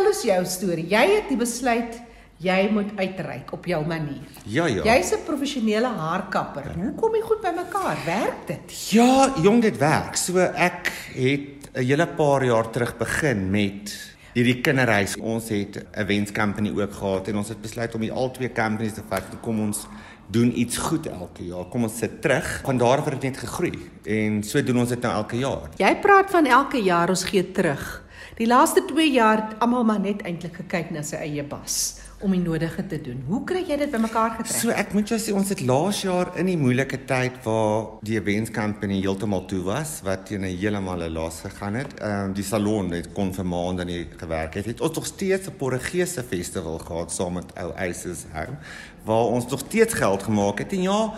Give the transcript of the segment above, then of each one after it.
vertel ons jou storie. Jy het die besluit jy moet uitreik op jou manier. Ja ja. Jy's 'n professionele haarkapper. Hoe kom jy goed bymekaar? Werk dit? Ja, jong dit werk. So ek het 'n hele paar jaar terug begin met hierdie kinderreis. Ons het 'n wens company ook gehad en ons het besluit om die al twee companies te vat. Kom ons doen iets goed elke jaar. Kom ons sit terug. Van daar af het dit net gegroei en so doen ons dit nou elke jaar. Jy praat van elke jaar ons gee terug. Die laaste 2 jaar het almal maar net eintlik gekyk na sy eie bas om die nodige te doen. Hoe kry jy dit bymekaar getrek? So ek moet jou sê ons het laas jaar in die moeilike tyd waar die events company heeltemal toe was wat teen 'n heeltemal laas gegaan het. Ehm um, die salon het kon vir maande nie gewerk het. Het ons nog steeds 'n Portugese festival gehad saam met ou Aces hou waar ons nog steeds geld gemaak het. En ja,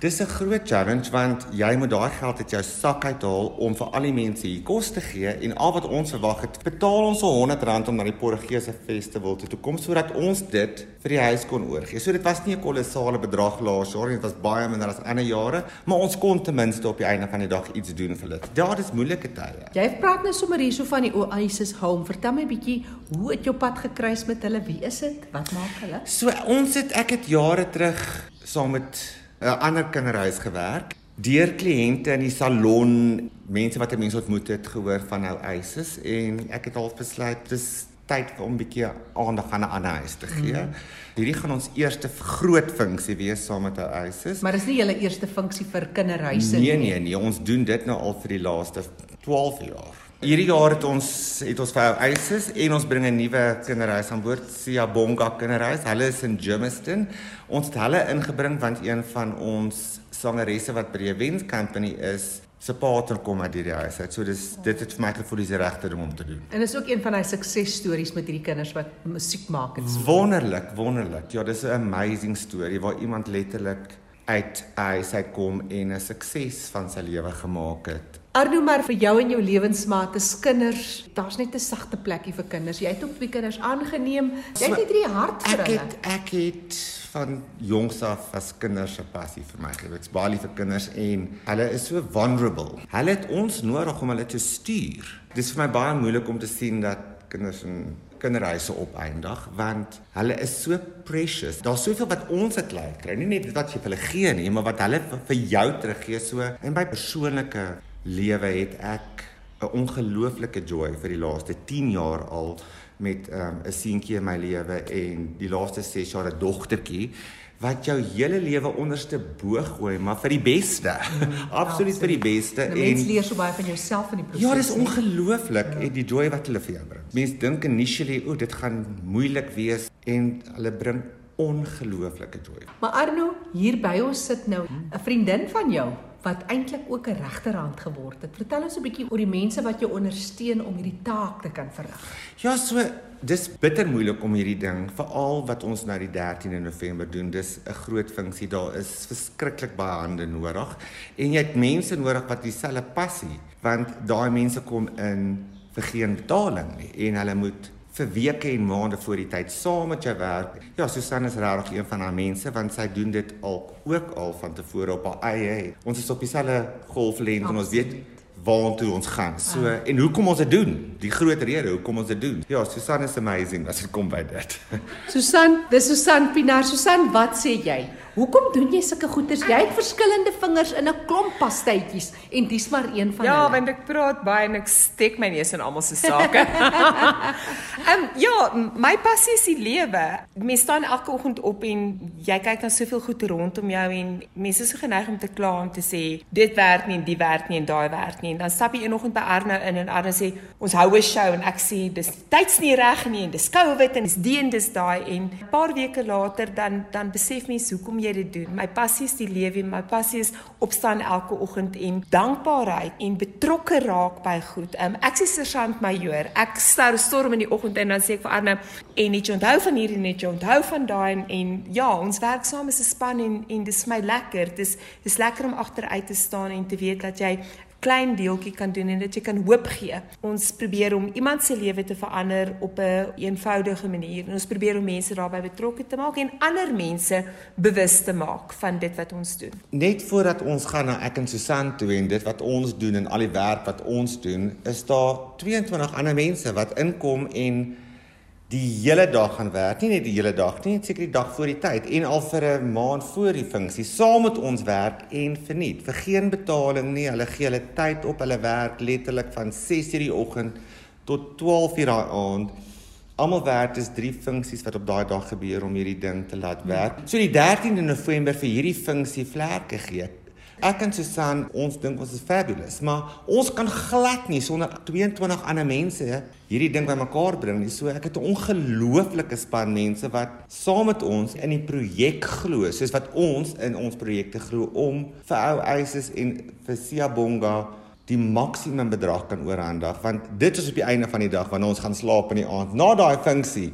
Dis 'n groot challenge want jy moet daai geld uit jou sak uithaal om vir al die mense hier kos te gee en al wat ons verwag het, betaal ons so R100 om na die Portugese festival toe te kom sodat ons dit vir die huis kon oorgee. So dit was nie 'n kolossale bedrag laas jaar nie, dit was baie minder as ander jare, maar ons kon ten minste op die einde van die dag iets doen vir hulle. Ja, dis moeilike tye. Jy praat nou sommer hierso van die Oasis Home. Vertel my 'n bietjie hoe het jou pad gekruis met hulle? Wie is dit? Wat maak hulle? So ons het ek het jare terug saam met 'n ander kinderhuis gewerk. Deur kliënte in die salon, mense wat ek mense ontmoet het, gehoor van nou eises en ek het al besluit dis tyd om 'n bietjie aandag aan 'n ander huis te gee. Mm. Hierdie gaan ons eerste groot funksie wees saam met ou eises. Maar dis nie julle eerste funksie vir kinderhuise nee, nie. Nee nee nee, ons doen dit nou al vir die laaste 12 jaar. Hierdie jaar het ons het ons vir Isis en ons bring 'n nuwe kinderhuis aan boord, Siyabonga kinderhuis. Hulle is in Germiston. Ons het hulle ingebring want een van ons sangeresse wat by die Events Company is, se pater kom uit hierdie huis. So dis dit het vir my gevoel dis die regte ding om te doen. En is ook een van hy suksesstories met hierdie kinders wat musiek maak en so. Wonderlik, wonderlik. Ja, dis 'n amazing storie waar iemand letterlik uit hy sy kom en 'n sukses van sy lewe gemaak het. Arno maar vir jou en jou lewensmaat se kinders, daar's net 'n sagte plekkie vir kinders. Jy het ook twee kinders aangeneem. Jy het hierdie hart vir hulle. Ek het ek het van jongs af as kinders se passie vir my gehad. Ek's baie lief vir kinders en hulle is so vulnerable. Hulle het ons nodig om hulle te stuur. Dit is vir my baie moeilik om te sien dat kinders in kinderhuise opeindig want hulle is so precious. Daar's soveel wat ons het lei kry, nie net wat jy vir hulle gee nie, maar wat hulle vir jou teruggee so. In my persoonlike lewe het ek 'n ongelooflike joy vir die laaste 10 jaar al met um, 'n um, seentjie in my lewe en die laaste 6 jaar 'n dogtertjie wat jou hele lewe onderste bo gooi, maar vir die beste. Mm, absoluut vir die beste en mens leer so baie van jouself in die proses. Ja, dis ongelooflik ja. en die joy wat hulle vir jou bring. Mense dink initially, o, dit gaan moeilik wees en hulle bring ongelooflike joy. Maar Arno, hier by ons sit nou 'n vriendin van jou wat eintlik ook 'n regterhand geword het. Vertel ons 'n bietjie oor die mense wat jou ondersteun om hierdie taak te kan verrig. Ja, so dis bitter moeilik om hierdie ding, veral wat ons nou die 13de November doen. Dis 'n groot funksie. Daar is verskriklik baie hande nodig en jy het mense nodig wat dieselfde passie, want daai mense kom in vir geen betaling nie en hulle moet vir weke en maande voor die tyd saam met jou werk. Ja, Susan is regtig een van haar mense want sy doen dit al ook al van tevore op haar eie. Ons is op dieselfde golflengte en ons weet waartoe ons gaan. So ah. en hoekom ons dit doen? Die groot rede hoekom ons dit doen. Ja, Susan is amazing as dit kom by dit. Susan, dis Susan Pinar. Susan, wat sê jy? Hoekom doen jy sulke goeders? Jy het verskillende vingers in 'n klomp pastytjies en dis maar een van ja, hulle. Ja, want ek praat baie en ek steek my neus in almal se sake. Ehm um, ja, my passie is die lewe. Mense staan elke oggend op en jy kyk na soveel goed rondom jou en mense is so geneig om te kla en te sê dit werk nie en die werk nie en daai werk nie. En dan stap jy eendag by Arno in en Arno sê ons hou 'n show en ek sê dis tyds nie reg nie en dis COVID en dis die en dis daai en 'n paar weke later dan dan besef mense hoekom jy jy dit doen. My passie is die lewe, my passie is opstaan elke oggend en dankbaarheid en betrokke raak by goed. Um, ek sê sergeant major, ek sou storm in die oggend en dan sê ek vir Arne en net onthou van hierdie net onthou van daai en, en ja, ons werk saam as 'n span en en dis my lekker. Dis dis lekker om agteruit te staan en te weet dat jy klein deeltjie kan doen en dit jy kan hoop gee. Ons probeer om iemand se lewe te verander op 'n een eenvoudige manier. En ons probeer om mense daarbey betrokke te maak en ander mense bewus te maak van dit wat ons doen. Net voordat ons gaan na ek en Susan toe en dit wat ons doen en al die werk wat ons doen, is daar 22 ander mense wat inkom en die hele dag gaan werk, nie net die hele dag nie, net seker die dag voor die tyd en al vir 'n maand voor die funksie saam met ons werk en verniet vir geen betaling nie. Hulle gee hulle tyd op, hulle werk letterlik van 6:00 die oggend tot 12:00 daai aand. Almal werk dis drie funksies wat op daai dag gebeur om hierdie ding te laat werk. So die 13de November vir hierdie funksie vlerke gee. Ek en Susan, ons dink ons is fabulous, maar ons kan glad nie sonder 22 ander mense hierdie ding bymekaar bring nie. So ek het 'n ongelooflike span mense wat saam met ons in die projek glo, soos wat ons in ons projekte glo om vir ou eises en vir Siyabonga die maksimum bedrag kan oorhandig want dit is op die einde van die dag wanneer ons gaan slaap in die aand na daai funksie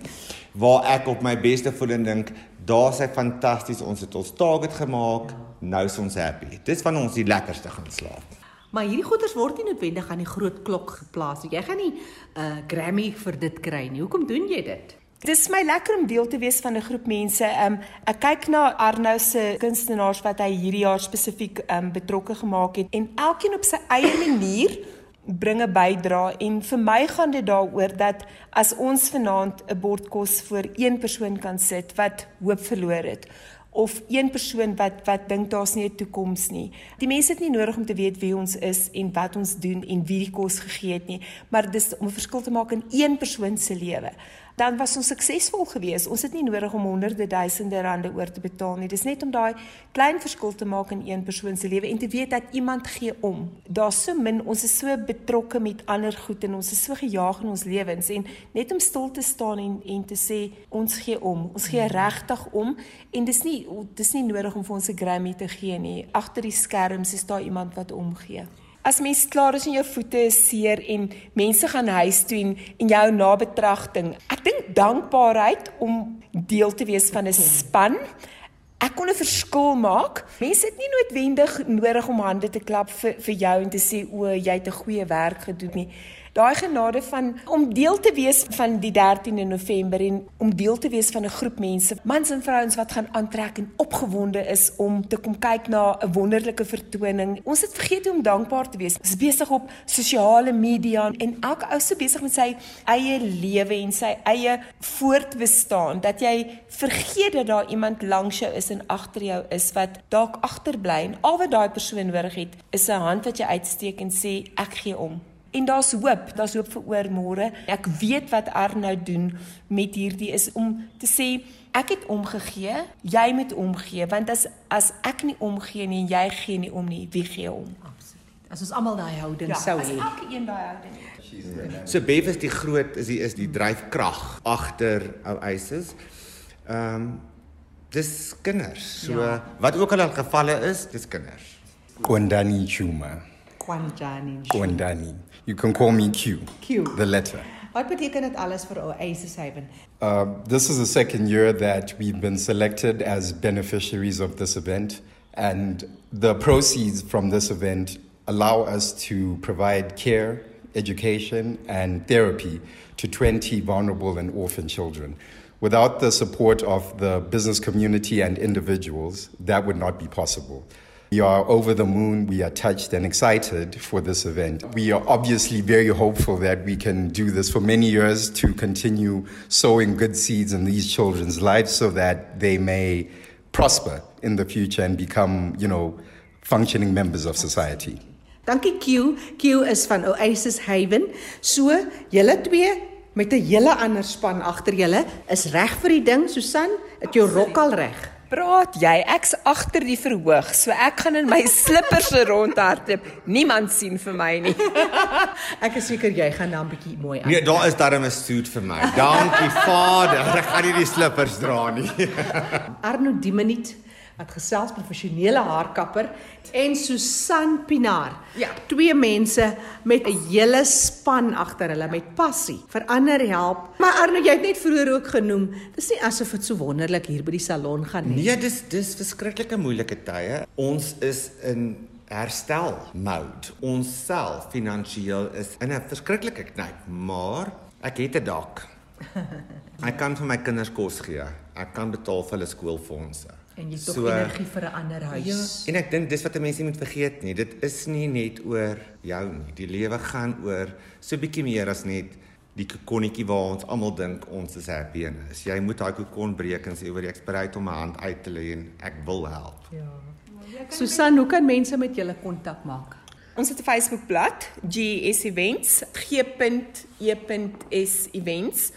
waar ek op my beste voel en dink daar's hy fantasties ons het ons target gemaak nou is ons happy. Dis wanneer ons die lekkerste gaan slaap. Maar hierdie goeders word nie noodwendig aan die groot klok geplaas. Jy gaan nie 'n uh, Grammy vir dit kry nie. Hoekom doen jy dit? Dit is my lekker om deel te wees van 'n groep mense. Um ek kyk na Arnou se kunstenaars wat hy hierdie jaar spesifiek um betrokke gemaak het en elkeen op sy eie manier bring 'n bydra en vir my gaan dit daaroor dat as ons vanaand 'n bord kos vir een persoon kan sit wat hoop verloor het of een persoon wat wat dink daar's nie 'n toekoms nie. Die mense het nie nodig om te weet wie ons is en wat ons doen en wie die kos gegee het nie, maar dis om 'n verskil te maak in een persoon se lewe dan was ons suksesvol geweest. Ons het nie nodig om honderde duisende rande oor te betaal nie. Dis net om daai klein verskil te maak in een persoon se lewe en te weet dat iemand gee om. Daar's so min, ons is so betrokke met ander goed en ons is so gejaag in ons lewens en net om stil te staan en en te sê ons gee om. Ons gee regtig om en dis nie dis nie nodig om vir ons 'n Grammy te gee nie. Agter die skerms is daar iemand wat omgee as mens klaar is en jou voete is seer en mense gaan huis toe en, en jou nabetragting. Ek dink dankbaarheid om deel te wees van 'n span. Ek kon 'n verskil maak. Mense het nie noodwendig nodig om hande te klap vir vir jou en te sê o, jy het 'n goeie werk gedoen nie daai genade van om deel te wees van die 13de November en om deel te wees van 'n groep mense, mans en vrouens wat gaan aantrek en opgewonde is om te kom kyk na 'n wonderlike vertoning. Ons het vergeet om dankbaar te wees. Ons is besig op sosiale media en elke ou se besig met sy eie lewe en sy eie voortbestaan dat jy vergeet dat daar iemand langs jou is en agter jou is wat dalk agterbly en al wat daai persoon nodig het is 'n hand wat jy uitsteek en sê ek gee om. En daar's hoop, daar's hoop vir oor môre. Ek weet wat Arnou doen met hierdie is om te sê ek het omgegee, jy moet omgee want as as ek nie omgee nie en jy gee nie om nie, wie gee om? Absoluut. As ons almal daai houding ja, sou hê. Ja, as elke een daai houding het. So Bev is die groot is die is die dryfkrag agter ou eises. Ehm um, dis kinders. So ja. wat ook al al gevalle is, dis kinders. Kondani Chuma. Kwanjani. Kwandani. You can call me Q. Q. The letter. Wat beteken dit alles vir Oasis Haven? Uh, this is the second year that we've been selected as beneficiaries of this event, and the proceeds from this event allow us to provide care, education, and therapy to 20 vulnerable and orphan children. Without the support of the business community and individuals, that would not be possible. We are over the moon. We are touched and excited for this event. We are obviously very hopeful that we can do this for many years to continue sowing good seeds in these children's lives so that they may prosper in the future and become, you know, functioning members of society. Dankie Q. Q is van Oasis Haven. So, julle twee met 'n hele ander span agter julle is reg vir die ding, Susan. Het jou rok al reg? Praat jy? Ek's agter die verhoog, so ek gaan in my slippers rondhardloop. Niemand sien vir my nie. ek is seker jy gaan dan 'n bietjie mooi aan. Nee, daar is darem 'n suit vir my. Dankie Vader. Ek gaan nie die slippers dra nie. Arno Diminit wat gesels professionele haarkapper en Susan Pinaar. Ja, twee mense met 'n hele span agter hulle met passie vir ander help. Maar Arno, jy het net vroeër ook genoem, dis nie asof dit so wonderlik hier by die salon gaan nie. Nee, dis dis verskriklike moeilike tye. Ons is in herstel mode. Ons self finansiëel is in 'n verskriklike knyp, maar ek het 'n dak. Ek kan vir my kinders kos gee. Ek kan betaal vir hulle skoolfondse. En jy het tog so, energie vir 'n ander huis. Ja, en ek dink dis wat mense moet vergeet nie. Dit is nie net oor jou nie. Die lewe gaan oor so bietjie meer as net die kokonnetjie waar ons almal dink ons is happy in is. Jy moet daai kokon breek en sê oor ek's bereid om my hand uit te lê en ek wil help. Ja. Susan, hoe kan mense met julle kontak maak? Ons het 'n Facebookblad, GS Events, g.e.s Events.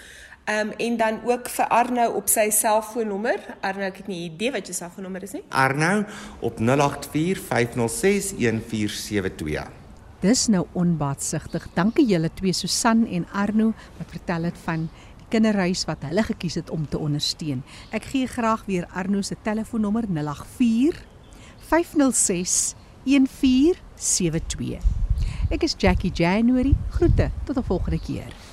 Ehm um, en dan ook vir Arno op sy selfoonnommer. Arno, ek het nie idee wat jou selfoonnommer is nie. Arno op 0845061472. Dis nou onbaatsigtig. Dankie julle twee Susan en Arno wat vertel het van die kinderhuis wat hulle gekies het om te ondersteun. Ek gee graag weer Arno se telefoonnommer 084 506 1472. Ek is Jackie January. Groete tot 'n volgende keer.